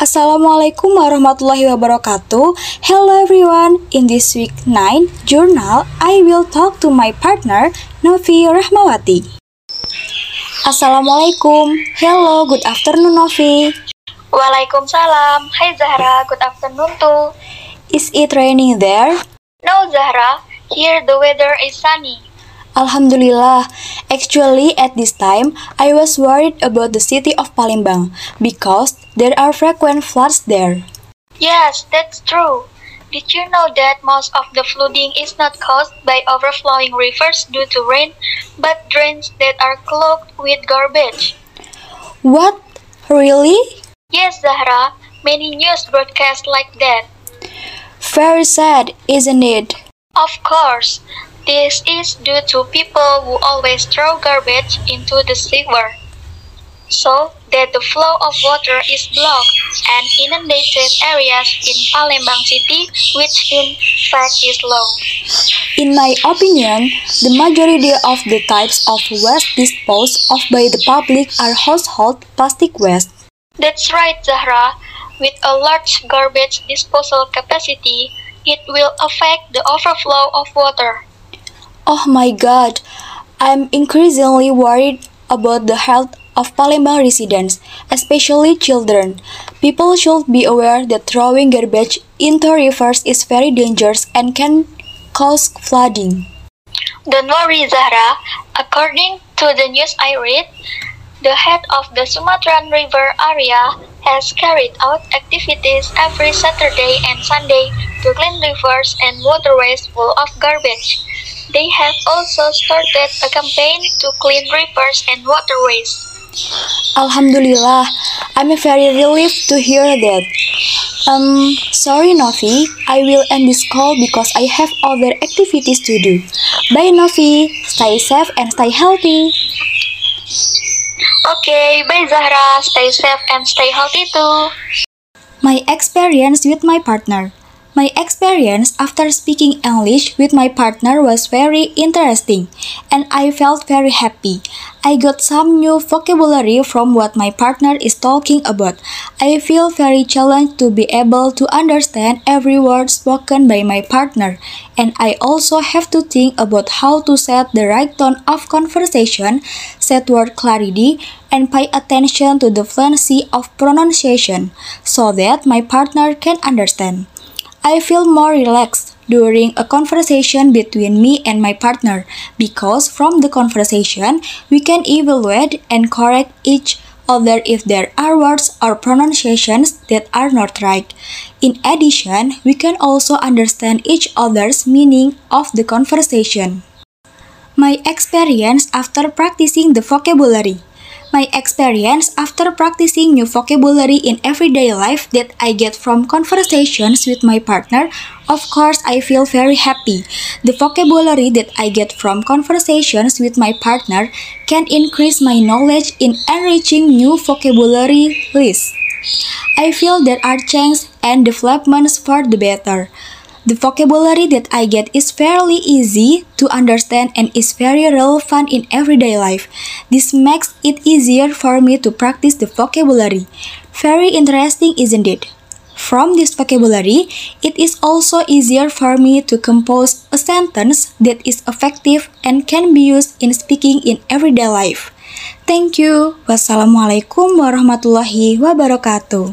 Assalamualaikum warahmatullahi wabarakatuh. Hello everyone. In this week 9 journal, I will talk to my partner Novi Rahmawati. Assalamualaikum. Hello, good afternoon Novi. Waalaikumsalam. Hai Zahra, good afternoon too. Is it raining there? No Zahra, here the weather is sunny. Alhamdulillah. Actually, at this time, I was worried about the city of Palembang because there are frequent floods there. Yes, that's true. Did you know that most of the flooding is not caused by overflowing rivers due to rain, but drains that are clogged with garbage? What? Really? Yes, Zahra, many news broadcast like that. Very sad, isn't it? Of course, this is due to people who always throw garbage into the sewer, so that the flow of water is blocked and inundated areas in Palembang city, which in fact is low. In my opinion, the majority of the types of waste disposed of by the public are household plastic waste. That's right, Zahra. With a large garbage disposal capacity, it will affect the overflow of water. Oh my god, I'm increasingly worried about the health of Palembang residents, especially children. People should be aware that throwing garbage into rivers is very dangerous and can cause flooding. Don't worry, Zahra. According to the news I read, the head of the Sumatran River area has carried out activities every Saturday and Sunday to clean rivers and waterways full of garbage. They have also started a campaign to clean rivers and waterways. Alhamdulillah, I'm very relieved to hear that. Um, sorry Novi, I will end this call because I have other activities to do. Bye Novi, stay safe and stay healthy. Okay, bye Zahra. Stay safe and stay healthy too. My experience with my partner. My experience after speaking English with my partner was very interesting and I felt very happy. I got some new vocabulary from what my partner is talking about. I feel very challenged to be able to understand every word spoken by my partner and I also have to think about how to set the right tone of conversation, set word clarity, and pay attention to the fluency of pronunciation so that my partner can understand. I feel more relaxed during a conversation between me and my partner because from the conversation we can evaluate and correct each other if there are words or pronunciations that are not right. In addition, we can also understand each other's meaning of the conversation. My experience after practicing the vocabulary. My experience after practicing new vocabulary in everyday life that I get from conversations with my partner, of course, I feel very happy. The vocabulary that I get from conversations with my partner can increase my knowledge in enriching new vocabulary lists. I feel there are changes and developments for the better. The vocabulary that I get is fairly easy to understand and is very relevant in everyday life. This makes it easier for me to practice the vocabulary. Very interesting, isn't it? From this vocabulary, it is also easier for me to compose a sentence that is effective and can be used in speaking in everyday life. Thank you. Wassalamualaikum warahmatullahi wabarakatuh.